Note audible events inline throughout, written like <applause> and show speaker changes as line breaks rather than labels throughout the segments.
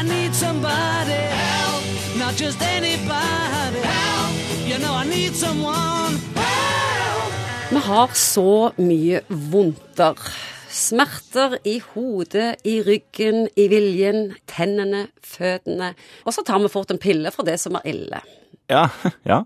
I need somebody help, not just anybody help. You know I need someone help.
Vi har så mye vondter. Smerter i hodet, i ryggen, i viljen, tennene, føttene. Og så tar vi fort en pille for det som er ille.
Ja, <laughs> ja.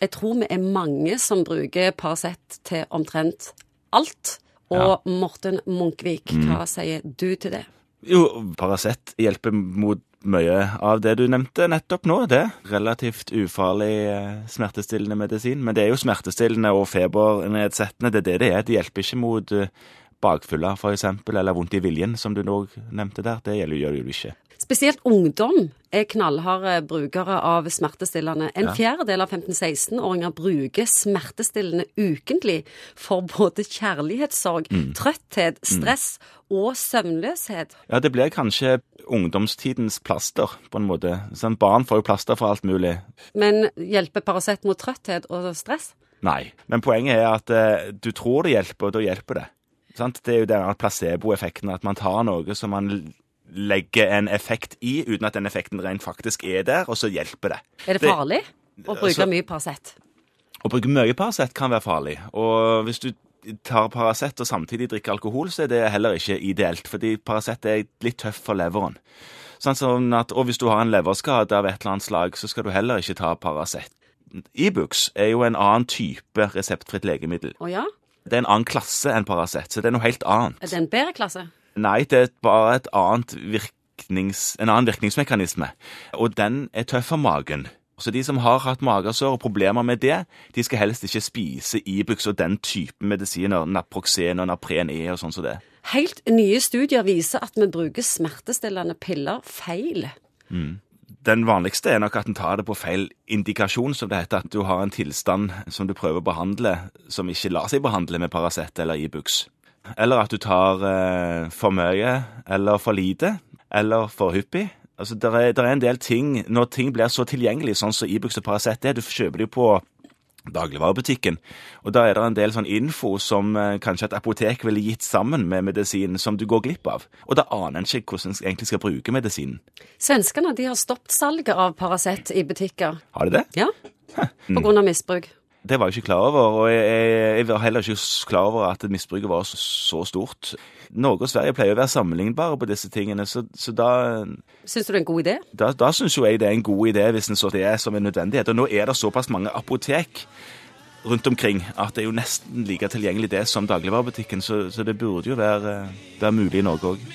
Jeg tror vi er mange som bruker Paracet til omtrent alt. Og Morten Munkvik, hva sier du til det?
Jo, Paracet hjelper mot mye av det du nevnte nettopp nå. Det relativt ufarlig eh, smertestillende medisin. Men det er jo smertestillende og febernedsettende. Det er det det er. Det hjelper ikke mot eh, bakfylla, for eksempel, eller vondt i viljen, som du nå nevnte der. Det gjør det jo ikke.
Spesielt ungdom er knallharde brukere av smertestillende. En fjerdedel av 15-16-åringer bruker smertestillende ukentlig for både kjærlighetssorg, trøtthet, stress og søvnløshet.
Ja, det blir kanskje ungdomstidens plaster, på en måte. Sånn, barn får jo plaster for alt mulig.
Men hjelper Paracet mot trøtthet og stress?
Nei. Men poenget er at eh, du tror det hjelper, og da hjelper det. Sant? Det er jo den placeboeffekten, at man tar noe som man legger en effekt i, uten at den effekten rent faktisk er der, og så hjelper det.
Er det farlig å bruke
altså-
mye Paracet?
Å bruke mye Paracet kan være farlig. Og hvis du tar Paracet og samtidig drikker alkohol, så er det heller ikke ideelt, fordi Paracet er litt tøff for leveren. Sånn sånn at, og hvis du har en leverskade av et eller annet slag, så skal du heller ikke ta Paracet. Ibux er jo en annen type reseptfritt legemiddel.
Å ja?
Det er en annen klasse enn Paracet, så det er noe helt annet.
Er det en bedre klasse?
Nei, det er bare et annet virknings, en annen virkningsmekanisme, og den er tøff for magen. Så de som har hatt magesår og problemer med det, de skal helst ikke spise Ibux og den typen medisiner, Naproxen og Napren E og sånn som det.
Helt nye studier viser at vi bruker smertestillende piller feil.
Den vanligste er nok at en tar det på feil indikasjon, som det heter, at du har en tilstand som du prøver å behandle, som ikke lar seg behandle med Paracet eller Ibux. Eller at du tar eh, for mye, eller for lite, eller for hyppig. Altså, det er, der er en del ting, når ting blir så tilgjengelig, sånn som Ibux og Paracet er, du kjøper jo på dagligvarebutikken, og da er det en del sånn info som eh, kanskje et apotek ville gitt sammen med medisinen, som du går glipp av. Og da aner en ikke hvordan en egentlig skal bruke medisinen.
Svenskene de har stoppet salget av Paracet i butikker.
Har de det?
Ja, på grunn av misbruk.
Det var jeg ikke klar over, og jeg, jeg, var heller ikke klar over at misbruket var så, så stort. Norge og Sverige pleier å være sammenlignbare på disse tingene, så, så da,
Syns du det er en god idé?
da, da syns jo jeg det er en god idé hvis en så det er som en nødvendighet. Og nå er det såpass mange apotek rundt omkring at det er jo nesten like tilgjengelig det som dagligvarebutikken, så, så det burde jo være, være mulig i Norge òg.